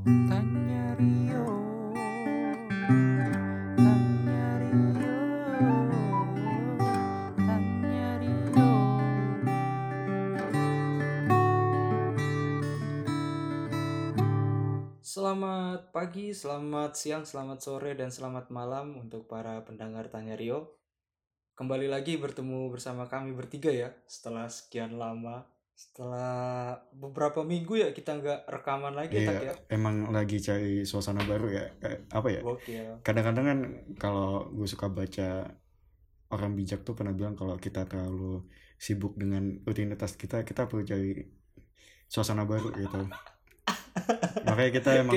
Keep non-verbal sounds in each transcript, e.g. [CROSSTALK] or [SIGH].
Selamat pagi, selamat siang, selamat sore, dan selamat malam untuk para pendengar Tanya Rio. Kembali lagi bertemu bersama kami bertiga ya, setelah sekian lama, setelah beberapa minggu ya kita nggak rekaman lagi Iya, tak ya. emang lagi cari suasana baru ya. Kayak apa ya? Kadang-kadang kan kalau gue suka baca orang bijak tuh pernah bilang kalau kita terlalu sibuk dengan rutinitas kita, kita perlu cari suasana baru gitu. [LAUGHS] Makanya kita emang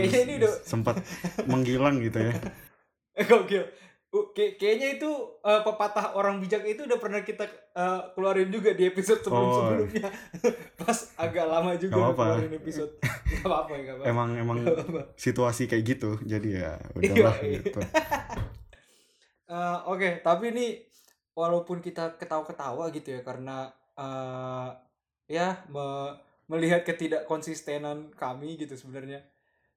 sempat menghilang gitu ya. [LAUGHS] Gokil. Uh, kayak- kayaknya itu uh, pepatah orang bijak itu udah pernah kita uh, keluarin juga di episode sebelum-sebelumnya. [LAUGHS] Pas agak lama juga Gak apa-apa. keluarin episode. Gak apa-apa, gak apa-apa. Emang emang Gak apa-apa. situasi kayak gitu. Jadi ya [LAUGHS] udahlah Iya, iya. gitu. Uh, [LAUGHS] Oke, tapi ini walaupun kita ketawa-ketawa gitu ya karena uh, ya me- melihat ketidakkonsistenan kami gitu sebenarnya.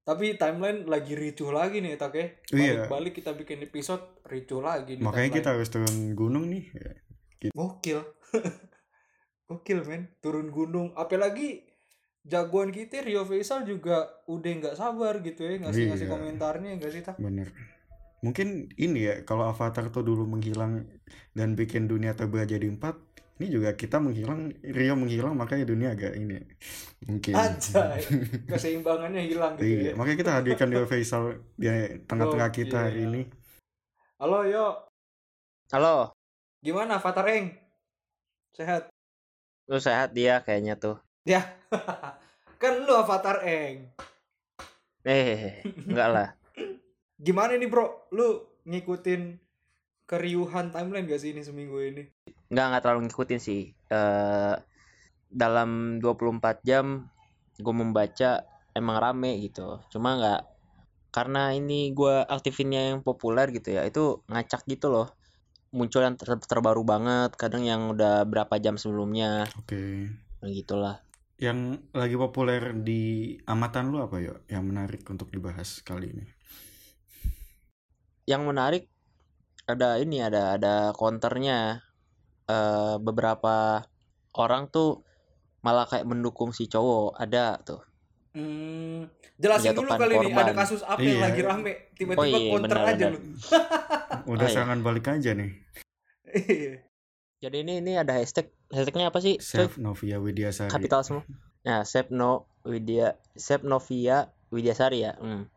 Tapi timeline lagi ricuh lagi nih, tak ya? Iya. Balik-balik kita bikin episode ricuh lagi nih. Makanya kita harus turun gunung nih. Gokil. [LAUGHS] Gokil men, turun gunung. Apalagi jagoan kita Rio Faisal juga udah nggak sabar gitu ya ngasih-ngasih Iya. komentarnya nggak sih tak? Bener. Mungkin ini ya, kalau Avatar tuh dulu menghilang dan bikin dunia terbelah jadi empat, ini juga kita menghilang, Rio menghilang, makanya dunia agak ini mungkin. Anjay, [LAUGHS] keseimbangannya hilang gitu Iya, ya. makanya kita hadirkan Rio Faisal di tengah-tengah kita hari Gokil. ini. Halo yo, Halo, gimana Avatar Eng? Sehat? lu sehat dia kayaknya tuh. Ya, [LAUGHS] kan lu Avatar Eng. Eh, enggak lah. [LAUGHS] Gimana nih bro, lu ngikutin keriuhan timeline gak sih ini seminggu ini? Enggak enggak terlalu ngikutin sih. Eh dalam 24 jam gue membaca emang rame gitu. Cuma enggak karena ini gua aktifinnya yang populer gitu ya. Itu ngacak gitu loh. Muncul yang ter- terbaru banget, kadang yang udah berapa jam sebelumnya. Oke. Nah, gitulah. Yang lagi populer di amatan lu apa ya? Yang menarik untuk dibahas kali ini. Yang menarik ada ini ada ada counternya eh beberapa orang tuh malah kayak mendukung si cowok ada tuh Hmm, jelasin dulu Menjatuhkan kali ini korban. ada kasus apa yang Iya. lagi rame tiba-tiba Oh iya, counter benar, aja benar. lu. [LAUGHS] Udah Oh, iya. serangan balik aja nih. Iya. jadi ini ini ada hashtag hashtagnya apa sih? Save Novia Widiasari. kapital semua nah Sepno Widya Sepnovia Widyasari ya hmm.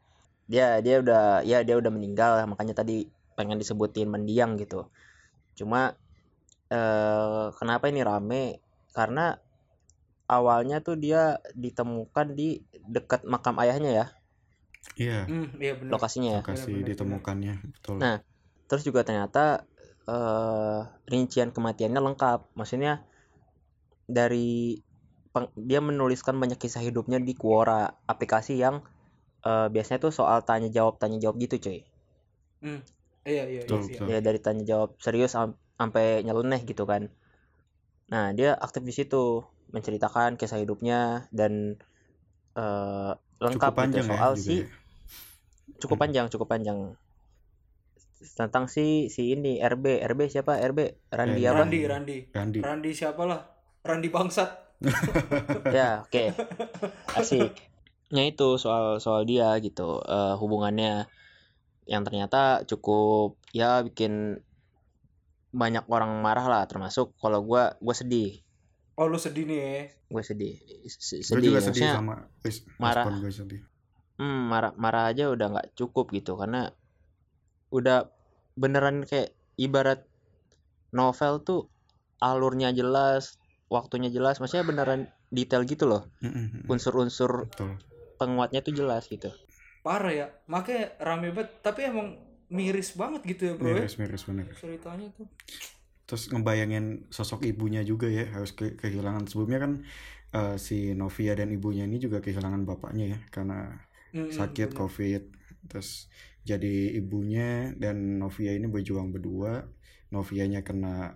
dia dia udah ya dia udah meninggal makanya tadi pengen disebutin mendiang gitu cuma eh kenapa ini rame karena awalnya tuh dia ditemukan di dekat makam ayahnya ya Iya, Hmm, iya benar. lokasinya ya lokasi benar. ditemukannya, betul. Nah, terus juga ternyata eh rincian kematiannya lengkap maksudnya dari peng- dia menuliskan banyak kisah hidupnya di Quora aplikasi yang eh, biasanya tuh soal tanya jawab tanya jawab gitu cuy Hmm. Iya iya iya. Betul, betul. ya dari tanya jawab serius sam- sampai nyeleneh gitu kan nah dia aktif di situ menceritakan kisah hidupnya dan eh, lengkap Cukup panjang gitu ya soal juga si ya. cukup Hmm. panjang cukup panjang tentang si si ini RB RB siapa RB Randi Eh, apa Randi Randi. Randi. Randi siapa lah? Randi bangsat. [LAUGHS] ya oke [LAUGHS] asik nya itu soal soal dia gitu eh, hubungannya yang ternyata cukup ya bikin banyak orang marah lah termasuk kalau gua gua sedih Oh lu sedih nih ya. gue sedih S- Gue sedih juga sedih maksudnya sama marah. gue sedih. hmm, marah marah aja udah nggak cukup gitu karena udah beneran kayak ibarat novel tuh alurnya jelas waktunya jelas maksudnya beneran detail gitu loh unsur-unsur penguatnya tuh jelas gitu Parah ya. Makanya rame banget tapi emang miris banget gitu ya, Bro. ya. Miris-miris bener. Ceritanya tuh. Terus ngebayangin sosok ibunya juga ya harus ke- kehilangan sebelumnya kan eh, si Novia dan ibunya ini juga kehilangan bapaknya ya karena Hmm, sakit bener. covid terus jadi ibunya dan Novia ini berjuang berdua Novianya kena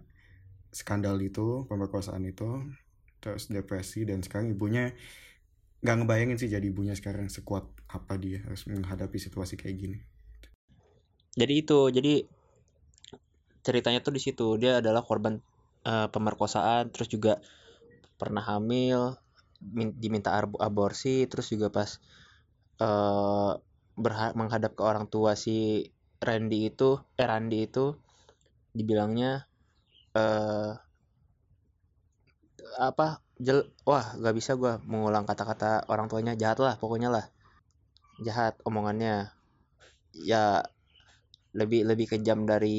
skandal itu pemerkosaan itu terus depresi dan sekarang ibunya nggak ngebayangin sih jadi ibunya sekarang sekuat apa dia harus menghadapi situasi kayak gini. Jadi itu jadi ceritanya tuh di situ. Dia adalah korban eh, pemerkosaan terus juga pernah hamil min- diminta aborsi terus juga pas berha- menghadap ke orang tua si Randy itu eh Randy itu dibilangnya eh apa jel wah gak bisa gua mengulang kata-kata orang tuanya jahat lah pokoknya lah jahat omongannya ya lebih lebih kejam dari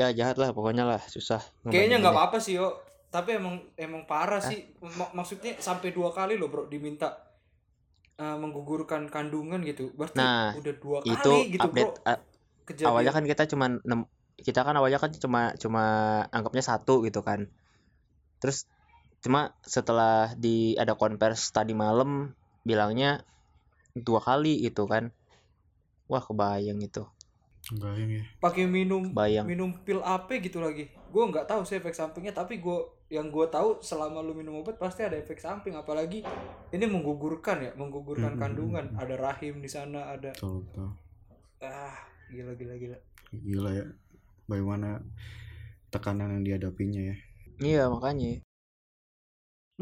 ya jahat lah pokoknya lah susah Kayaknya nggak apa-apa sih yo. Tapi emang emang parah sih. Mak- maksudnya sampai dua kali loh bro diminta eh, menggugurkan kandungan gitu. Berarti Nah, udah dua kali itu gitu update bro. a- Kejadian. awalnya kan kita cuma kita kan awalnya kan cuma cuma anggapnya satu gitu kan terus cuma setelah di ada konvers tadi malam bilangnya dua kali gitu kan wah kebayang itu bayang ya pakai minum bayang minum pil apa gitu lagi. Gue nggak tahu sih efek sampingnya. Tapi gue yang gue tahu selama lu minum obat pasti ada efek samping. Apalagi ini menggugurkan ya, menggugurkan Mm-mm. kandungan. Ada rahim di sana, ada betul betul ah gila gila gila. gila ya bagaimana tekanan yang dihadapinya ya iya makanya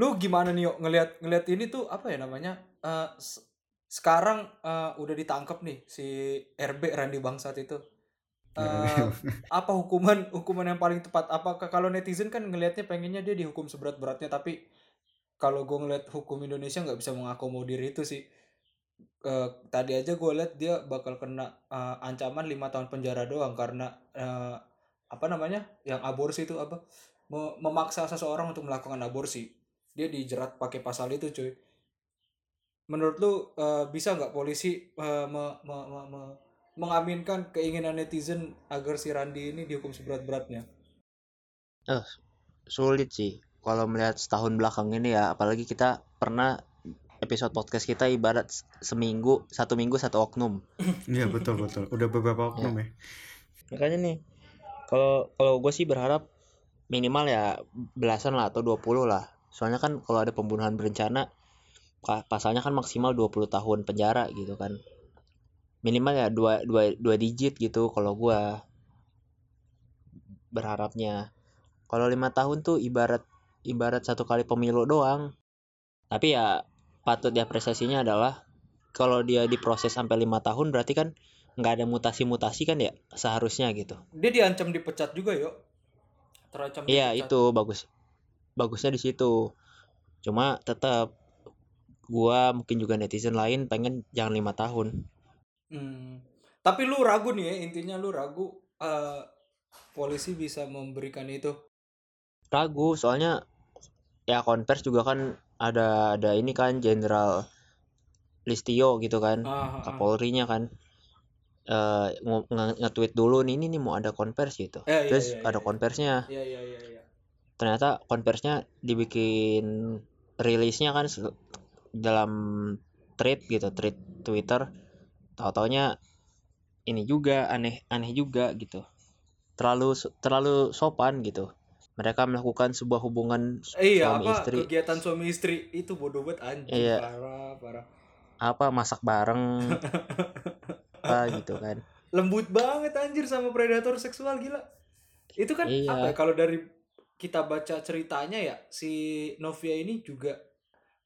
Lu gimana nih yo ngelihat ngelihat ini tuh apa ya namanya? Eh, s- sekarang eh, udah ditangkap nih si RB Randy Bangsat itu. Eh, apa hukuman hukuman yang paling tepat? Apakah kalau netizen kan ngelihatnya pengennya dia dihukum seberat-beratnya tapi kalau gue ngeliat hukum Indonesia nggak bisa mengakomodir itu sih. Eh, tadi aja gue liat dia bakal kena eh, ancaman lima tahun penjara doang karena eh, apa namanya yang aborsi itu apa Me- memaksa seseorang untuk melakukan aborsi dia dijerat pakai pasal itu cuy. Menurut lu eh, bisa nggak polisi eh, me- me- me- me- mengaminkan keinginan netizen agar si Randi ini dihukum seberat-beratnya? Sulit sih. Kalau melihat setahun belakang ini ya apalagi kita pernah episode podcast kita ibarat seminggu satu minggu satu oknum. [LAUGHS] Iya betul betul. Udah beberapa oknum ya. makanya nih kalau kalau gue sih berharap minimal ya belasan lah atau 20 lah soalnya kan kalau ada pembunuhan berencana pa- pasalnya kan maksimal 20 tahun penjara gitu kan. Minimal ya dua dua dua digit gitu kalau gua berharapnya. Kalau lima tahun tuh ibarat ibarat satu kali pemilu doang. Tapi ya patut diapresiasinya adalah kalau dia diproses sampai lima tahun berarti kan nggak ada mutasi-mutasi kan ya seharusnya gitu. Dia diancam dipecat juga yo terancam Iya itu bagus bagusnya di situ cuma tetap gua mungkin juga netizen lain pengen jangan lima tahun Hmm. tapi lu ragu nih ya intinya lu ragu eh, polisi bisa memberikan itu ragu soalnya ya konvers juga kan ada ada ini kan Jenderal Listio gitu kan Ah, ah, ah. Kapolrinya kan eh nge- nge-tweet dulu nih ini nih mau ada konvers gitu Eh, iya, terus iya, ada iya. konversinya Iya iya iya iya. Ternyata konversinya dibikin rilisnya kan dalam thread gitu thread Twitter tahu-taunya ini juga aneh aneh juga gitu terlalu terlalu sopan gitu mereka melakukan sebuah hubungan Eh, iya suami apa istri kegiatan suami istri itu bodoh banget anjing Iya. parah parah. apa masak bareng [LAUGHS] apa gitu kan Lembut banget anjir sama predator seksual gila. Itu kan Iya. apa ya kalau dari kita baca ceritanya ya si Novia ini juga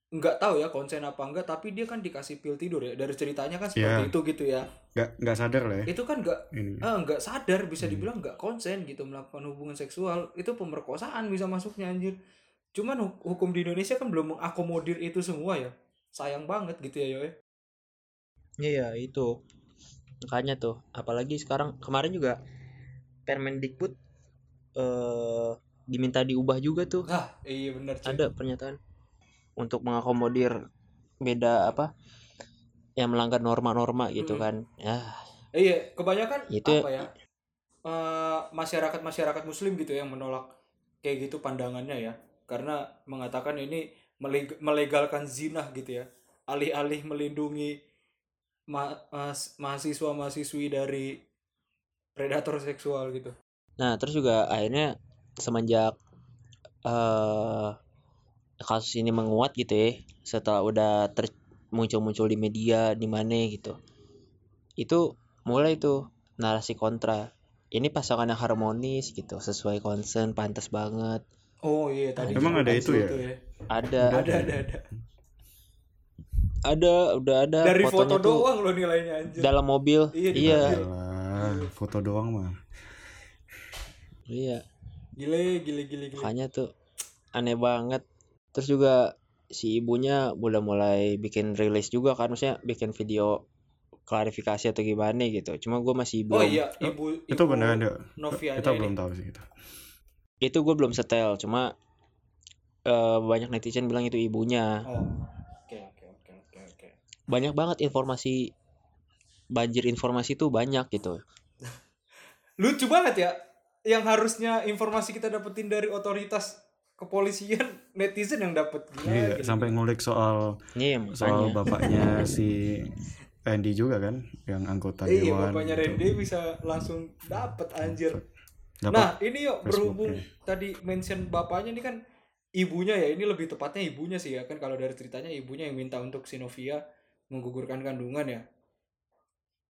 nggak tahu ya konsen apa enggak tapi dia kan dikasih pil tidur ya dari ceritanya kan seperti Iya. itu gitu ya. Nggak nggak sadar lah ya. Itu kan nggak ini ah, nggak sadar bisa Hmm. dibilang nggak konsen gitu melakukan hubungan seksual. Itu pemerkosaan bisa masuknya anjir. Cuman hu- hukum di Indonesia kan belum mengakomodir itu semua ya. Sayang banget gitu ya Yoy. Iya itu. Makanya tuh apalagi sekarang kemarin juga Permendikbud eh diminta diubah juga tuh. Ah iya bener cuy. Ada pernyataan. Untuk mengakomodir beda apa yang melanggar norma-norma gitu Mm. kan. Ya. Eh, iya kebanyakan Itu- apa ya masyarakat masyarakat Muslim gitu yang menolak kayak gitu pandangannya ya. Karena mengatakan ini meleg- melegalkan zina gitu ya. Alih-alih melindungi ma- mas- mahasiswa-mahasiswi dari predator seksual gitu. Nah terus juga akhirnya semenjak eh kasus ini menguat gitu ya setelah udah ter muncul-muncul di media di mana gitu. Itu mulai tuh narasi kontra. Ini pasangan yang harmonis gitu sesuai concern pantas banget. Oh iya tadi Emang juga ada itu ya? tuh ada. Ada ada ada. ada udah ada Dari fotonya foto tuh doang loh nilainya anjir. dalam mobil. Iya, iya. mobil. Alah, foto doang mah. Iya Gile gile gile gile. makanya tuh aneh banget terus juga si ibunya udah mulai bikin rilis juga kan maksudnya bikin video klarifikasi atau gimana gitu cuma gue masih Oh belum iya, ibu itu ibu beneran ada Novia kita belum tahu sih kita itu gue belum setel cuma eh, banyak netizen bilang itu ibunya Oh. Oke oke oke oke oke. banyak banget informasi banjir informasi tuh banyak gitu [LAUGHS] Lucu banget ya. Yang harusnya informasi kita dapetin dari otoritas kepolisian, [LAUGHS] netizen yang dapet gila. iya gila, sampai ngulik soal Nih soal bapaknya [LAUGHS] si Randy juga kan yang anggota Iya, dewan bapaknya gitu. Randy bisa langsung dapet anjir. Dapat Nah, ini yuk Facebook, berhubung ya. tadi mention bapaknya ini kan ibunya ya. Ini lebih tepatnya ibunya sih ya kan kalau dari ceritanya ibunya yang minta untuk Sinovia menggugurkan kandungan ya.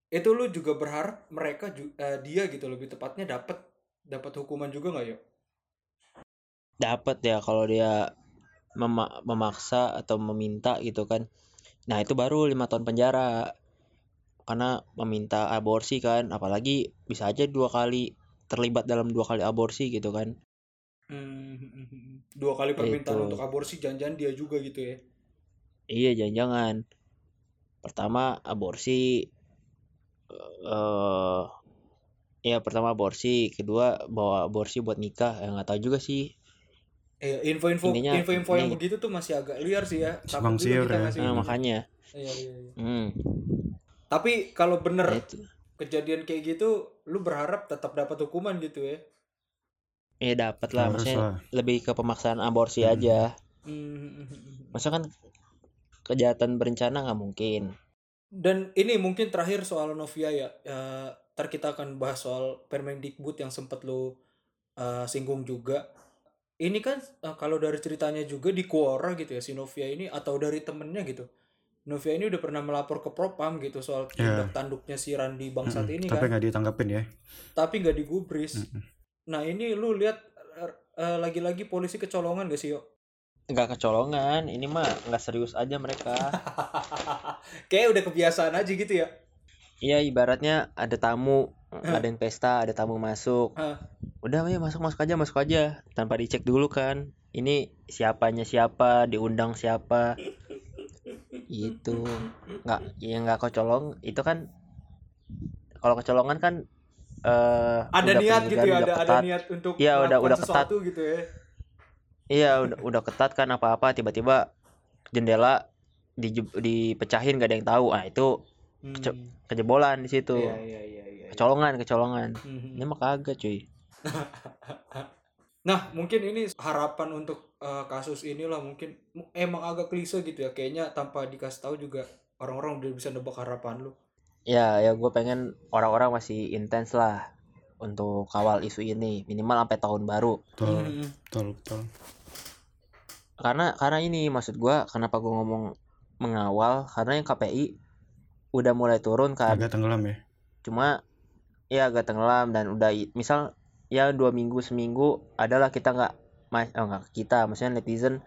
Itu lu juga berharap mereka eh, dia gitu lebih tepatnya dapat dapat hukuman juga nggak yuk? dapat ya kalau dia mema- memaksa atau meminta gitu kan nah itu baru lima tahun penjara karena meminta aborsi kan apalagi bisa aja dua kali terlibat dalam dua kali aborsi gitu kan Hmm, [LAUGHS] dua kali permintaan Itu. untuk aborsi jangan-jangan dia juga gitu ya. iya jangan-jangan pertama aborsi eh ya pertama aborsi kedua bawa aborsi buat nikah ya nggak tahu juga sih Eh, info-info Intinya info-info yang ini- begitu tuh masih agak liar sih ya. Siur kita ya. ngasih nah, makanya Iya, iya, iya. hmm, Tapi kalau bener ya itu kejadian kayak gitu, lu berharap tetap dapat hukuman gitu ya? ya dapat lah harus maksudnya lah lebih ke pemaksaan aborsi Hmm. aja Hmm. masa kan kejahatan berencana nggak mungkin Dan ini mungkin terakhir soal Novia ya. Ya, ntar kita akan bahas soal Permendikbud yang sempat lu uh, singgung juga. Ini kan uh, kalau dari ceritanya juga di Quora gitu ya si Novia ini atau dari temennya gitu. Novia ini udah pernah melapor ke Propam gitu soal Ya. tindak tanduknya si Randi Bangsat Mm-mm, ini tapi kan. nggak ditanggapin ya Tapi nggak digubris. Mm-mm. Nah ini lu lihat uh, lagi-lagi polisi kecolongan gak sih yo? nggak kecolongan ini mah nggak serius aja mereka [LAUGHS] Kayak udah kebiasaan aja gitu ya. Iya ibaratnya ada tamu ngadain pesta ada tamu masuk Hah. udah ya masuk masuk aja masuk aja tanpa dicek dulu kan ini siapanya siapa diundang siapa itu nggak ya nggak kecolong itu kan kalau kecolongan kan eh Ada udah niat gitu ya, udah ada ada ketat. niat untuk Iya, udah- udah ketat. gitu ya. Iya udah udah ketat kan apa-apa tiba-tiba jendela di, dipecahin gak ada yang tahu. Ah itu Keco- Hmm. kejebolan di situ. Iya iya iya iya. Kecolongan, kecolongan. Mhm. Ini mah kagak cuy. [LAUGHS] Nah, mungkin ini harapan untuk eh, kasus inilah mungkin mu- emang agak klise gitu ya. Kayaknya tanpa dikasih tahu juga orang-orang udah bisa nebak harapan lu. Ya, ya gue pengen orang-orang masih intens lah untuk kawal isu ini minimal sampai tahun baru. betul Mhm. betul betul Karena karena ini maksud gua kenapa gua ngomong mengawal karena yang KPI udah mulai turun kan. agak tenggelam ya? Cuma ya agak tenggelam dan udah misal ya dua minggu seminggu adalah kita nggak mas oh, nggak kita maksudnya netizen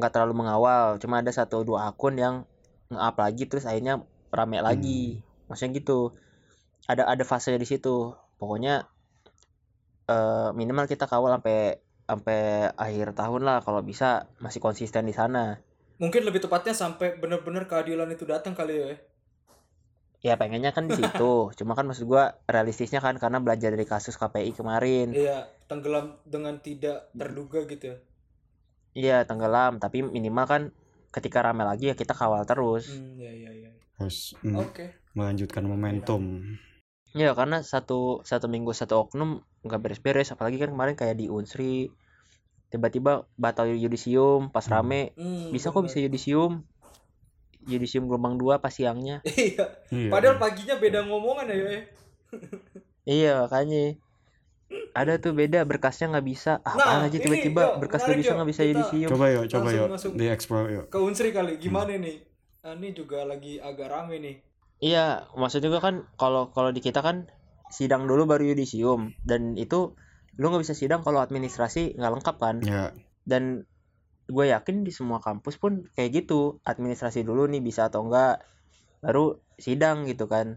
nggak terlalu mengawal. Cuma ada satu dua akun yang nge-up lagi terus akhirnya rame lagi. Maksudnya gitu. Ada ada fase di situ. Pokoknya eh, minimal kita kawal sampai sampai akhir tahun lah kalau bisa masih konsisten di sana. Mungkin lebih tepatnya sampai bener-bener keadilan itu datang kali ya. Ya pengennya kan di situ [LAUGHS] cuma kan maksud gua realistisnya kan karena belajar dari kasus KPI kemarin Iya, tenggelam dengan tidak terduga gitu ya. Iya tenggelam tapi minimal kan ketika rame lagi ya kita kawal terus. Hmm, iya iya iya. harus mm, Oke. melanjutkan momentum Ya karena satu satu minggu satu oknum nggak beres-beres apalagi kan kemarin kayak di Unsri tiba-tiba batal yudisium pas rame Hmm, bisa kok bener. bisa yudisium yudisium gelombang dua pas siangnya. [LAUGHS] Iya. Iya. Padahal paginya beda ngomongan ya, iya makanya. Ada tuh beda berkasnya nggak bisa. Ah, Nah, aja tiba-tiba berkas nggak bisa nggak bisa yudisium Coba yuk, coba yuk. Di explore yuk. ke Unsri kali. Gimana nih? Ah, ini juga lagi agak rame nih. Iya maksud juga kan kalau kalau di kita kan sidang dulu baru yudisium. Dan itu lu nggak bisa sidang kalau administrasi nggak lengkap kan? Ya, dan gue yakin di semua kampus pun kayak gitu administrasi dulu nih bisa atau enggak baru sidang gitu kan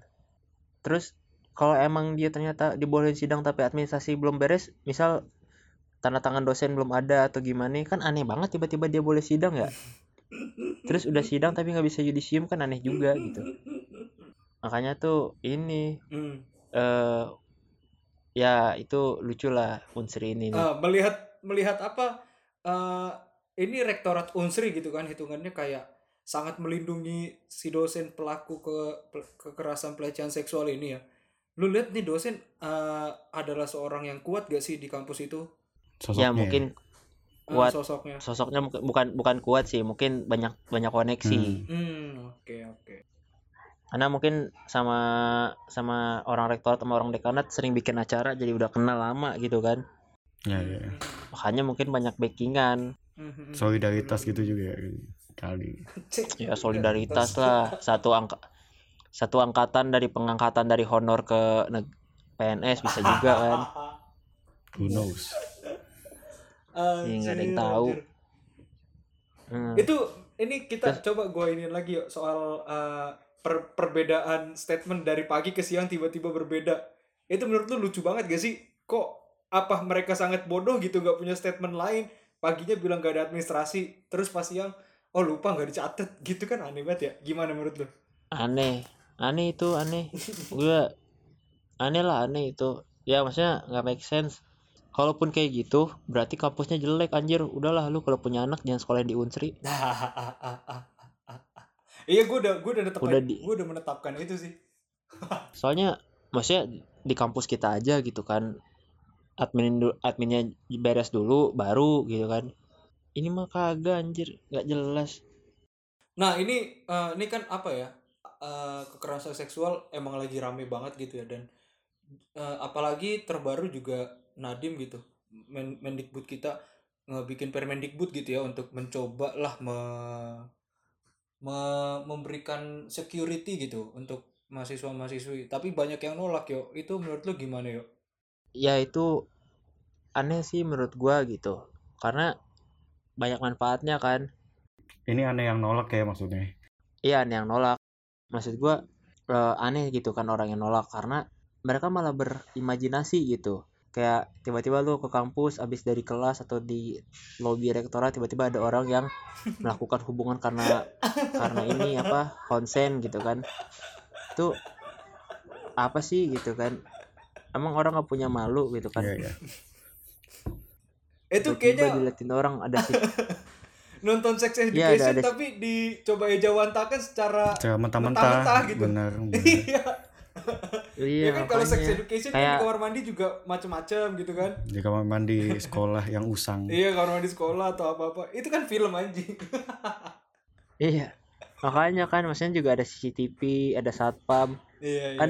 terus kalau emang dia ternyata dibolehin sidang tapi administrasi belum beres misal tanda tangan dosen belum ada atau gimana kan aneh banget tiba-tiba dia boleh sidang ya terus udah sidang tapi nggak bisa yudisium kan aneh juga gitu makanya tuh ini Hmm. eh ya itu lucu lah unsri ini nih. Ah, melihat melihat apa eh, ini rektorat unsri gitu kan hitungannya kayak sangat melindungi si dosen pelaku ke kekerasan pelecehan seksual ini ya lu lihat nih dosen eh, adalah seorang yang kuat gak sih di kampus itu sosoknya. ya mungkin Eh, Kuat. sosoknya sosoknya mungkin- bukan bukan kuat sih mungkin banyak banyak koneksi Hmm. hmm oke oke karena mungkin sama sama orang rektorat sama orang dekanat sering bikin acara jadi udah kenal lama gitu kan Ya, ya. Hmm, makanya mungkin banyak backingan. Solidaritas gitu juga ya, kali. Ya solidaritas lah satu angka satu angkatan dari pengangkatan dari honor ke PNS bisa juga kan Who knows? Iya, nggak ada yang Anjir, tahu. anjir. Hmm. itu ini kita coba gue ini lagi yuk soal uh, per- perbedaan statement dari pagi ke siang tiba-tiba berbeda itu menurut lu lucu banget gak sih kok apa mereka sangat bodoh gitu gak punya statement lain paginya bilang gak ada administrasi terus pas siang oh lupa nggak dicatat. Gitu kan aneh banget ya. Gimana menurut lu? Aneh. Aneh itu aneh. Gue aneh lah aneh itu. Ya maksudnya nggak make sense. Kalaupun kayak gitu berarti kampusnya jelek anjir. Udahlah lu kalau punya anak jangan sekolah di Unsri. [LAUGHS] Iya gue udah gue udah menetapkan Udah di- gue udah menetapkan itu sih. [LAUGHS] Soalnya maksudnya di kampus kita aja gitu kan admin adminnya beres dulu baru gitu kan. Ini mah kagak anjir. Nggak jelas. Nah ini eh, ini kan apa ya eh, kekerasan seksual emang lagi rame banget gitu ya dan eh, apalagi terbaru juga Nadim gitu Men Mendikbud kita ngebikin Permendikbud gitu ya untuk mencoba lah me- me- memberikan security gitu untuk mahasiswa-mahasiswi. Tapi banyak yang nolak yo. Itu menurut lu gimana yo? Ya itu aneh sih menurut gua gitu karena banyak manfaatnya kan Ini aneh yang nolak ya maksudnya. Iya, aneh yang nolak. Maksud gua eh, aneh gitu kan orang yang nolak karena mereka malah berimajinasi gitu. Kayak tiba-tiba lu ke kampus abis dari kelas atau di lobi rektorat tiba-tiba ada orang yang melakukan hubungan karena karena ini apa konsen gitu kan. Itu apa sih gitu kan? Emang orang nggak punya malu gitu kan? Iya, iya. Itu kayaknya diliatin orang ada sih [LAUGHS] nonton sex Iya, education ada- ada- tapi dicoba ejawantakan secara Cara mentah-mentah. Gitu. Benar. [LAUGHS] benar. iya iya ya kan kalau sex education kan Kayak- di kamar mandi juga macem-macem gitu kan Di kamar mandi sekolah yang usang. iya kamar mandi sekolah atau apa-apa itu kan film anjing iya makanya kan maksudnya juga ada CCTV ada satpam iya iya kan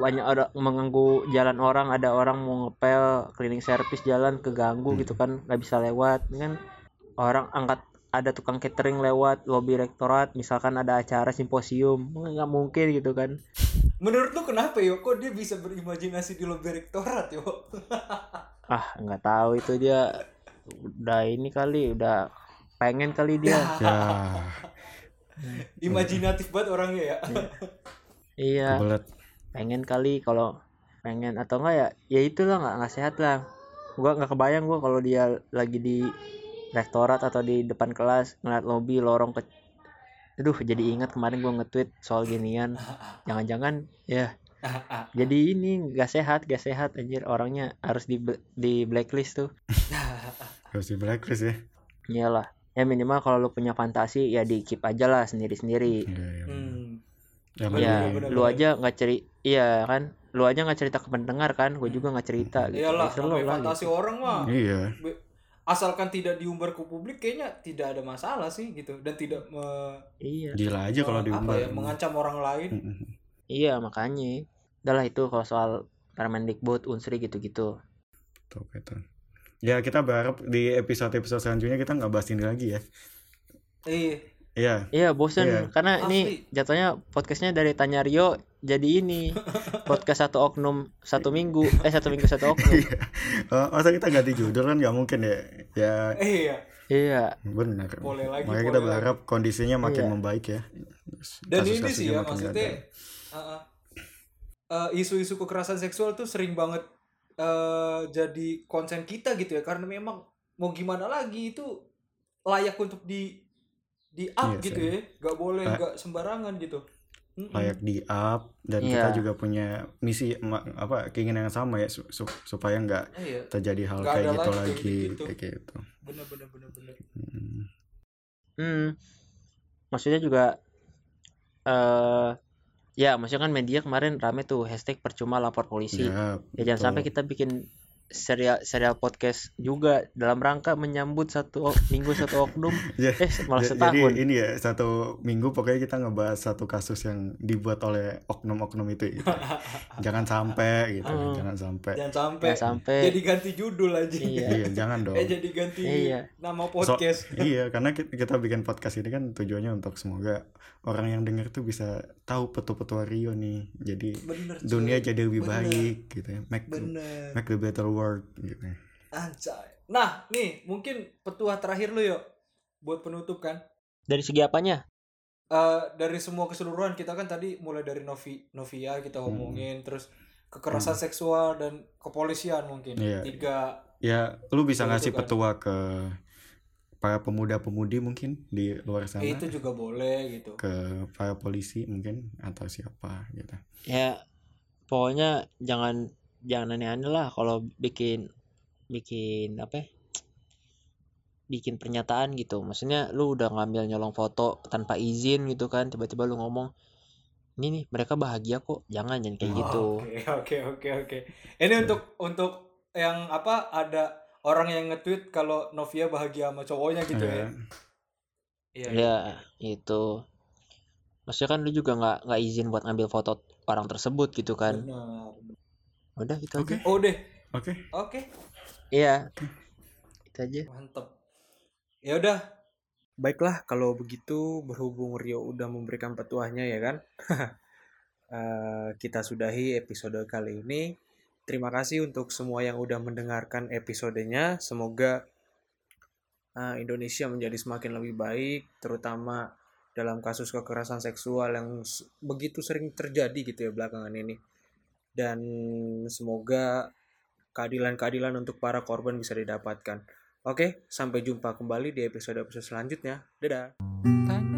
banyak orang mengganggu jalan orang ada orang mau ngepel cleaning service jalan keganggu Hmm. gitu kan nggak bisa lewat Ini kan. Orang angkat ada tukang catering lewat lobi rektorat misalkan ada acara simposium nggak mungkin gitu kan. Menurut lu kenapa yo kok dia bisa berimajinasi di lobi rektorat yo [LAUGHS] ah nggak tahu itu dia. Udah ini kali udah pengen kali dia. [LAUGHS] Ya, imajinatif banget orangnya ya. Iya. Kebelet. Pengen kali kalau pengen atau enggak ya ya itulah nggak nggak sehat lah gua nggak kebayang gua kalau dia lagi di rektorat atau di depan kelas ngeliat lobby lorong ke aduh jadi ingat kemarin gua nge-tweet soal ginian jangan-jangan ya jadi ini nggak sehat gak sehat anjir orangnya harus di di blacklist tuh [LAUGHS] Harus di blacklist ya. iyalah ya minimal kalau lu punya fantasi ya di keep aja lah sendiri-sendiri Iya, iya. hmm. Bener, ya lebih- bener. lu aja nggak ceri iya kan lu aja nggak cerita ke pendengar kan gue juga nggak cerita gitu iyalah Ya, lah fantasi gitu. orang mah Iya. Asalkan tidak diumbar ke publik kayaknya tidak ada masalah sih gitu dan tidak me- iya Gila aja kalau diumbar. apa ya, mengancam orang lain. Iya makanya. Udah lah itu kalau soal Permendikbud, Unsri gitu-gitu. gitu gitu ya kita berharap di episode episode selanjutnya kita nggak bahas ini lagi ya Iya. iya Iya bosen Iya. karena Asli. ini jatuhnya podcastnya dari Tanya Rio jadi ini podcast satu oknum satu minggu eh satu minggu satu oknum. Eh, masa kita ganti judul kan nggak mungkin ya? Ya. Iya. iya. Benar. Boleh lagi, makanya kita boleh berharap kondisinya makin Iya. membaik ya. Dan ini Kasus-kasusnya sih ya makin maksudnya uh, uh, uh, isu-isu kekerasan seksual tuh sering banget uh, jadi konsen kita gitu ya. Karena memang mau gimana lagi itu layak untuk di di up Iya gitu ya. Nggak boleh Kayak- nggak sembarangan gitu Layak di up dan Iya. kita juga punya misi apa keinginan yang sama ya su- su- supaya nggak iya. terjadi hal Nggak kayak gitu lagi kayak lagi gitu. kayak gitu. Bener bener bener bener. Hmm. hmm. Maksudnya juga eh ya maksudnya kan media kemarin rame tuh hashtag percuma lapor polisi. Ya, ya jangan sampai kita bikin serial serial podcast juga dalam rangka menyambut satu minggu satu oknum [LAUGHS] Ya, eh malah setahun Jadi ini ya satu minggu pokoknya kita ngebahas satu kasus yang dibuat oleh oknum-oknum itu gitu. [LAUGHS] jangan sampai gitu, Hmm. jangan sampai. jangan sampai Jangan sampai jadi ganti judul aja Iya. Iya, jangan dong. eh jadi ganti Iya. nama podcast iya, karena ki- kita bikin podcast ini kan tujuannya untuk semoga orang yang denger tuh bisa tahu petua-petua Rio nih. Jadi bener dunia jadi lebih Bener. baik gitu ya. Make bener make the better world gitu. Anjay. Nah, nih mungkin petua terakhir lu yuk buat penutup kan. dari segi apanya Eh dari semua keseluruhan kita kan tadi mulai dari Novi Novia Hmm. kita ngomongin terus kekerasan seksual dan kepolisian mungkin. Iya. Tiga Ya, lu bisa ngasih kan. petua ke para pemuda-pemudi mungkin di luar sana. eh, itu juga boleh gitu. ke para polisi mungkin atau siapa gitu. ya pokoknya jangan jangan aneh-aneh lah kalau bikin bikin apa ya, bikin pernyataan gitu maksudnya lu udah ngambil nyolong foto tanpa izin gitu kan tiba-tiba lu ngomong ini nih mereka bahagia kok jangan jangan kayak gitu Oke, oke, oke, oke. Ini untuk untuk yang apa ada orang yang nge-tweet kalau Novia bahagia sama cowoknya gitu ya. Eh, Iya. ya itu maksudnya kan lu juga nggak nggak izin buat ngambil foto orang tersebut gitu kan Benar. Udah itu Oke. aja Oh deh. Oke. Oke. iya itu aja Mantep. Ya udah. Baiklah kalau begitu berhubung Rio udah memberikan petuahnya ya kan. [LAUGHS] Eh, kita sudahi episode kali ini. Terima kasih untuk semua yang udah mendengarkan episodenya. Semoga eh, Indonesia menjadi semakin lebih baik, terutama dalam kasus kekerasan seksual yang begitu sering terjadi gitu ya belakangan ini. Dan semoga keadilan-keadilan untuk para korban bisa didapatkan. Oke, sampai jumpa kembali di episode-episode selanjutnya. Dadah. Tanya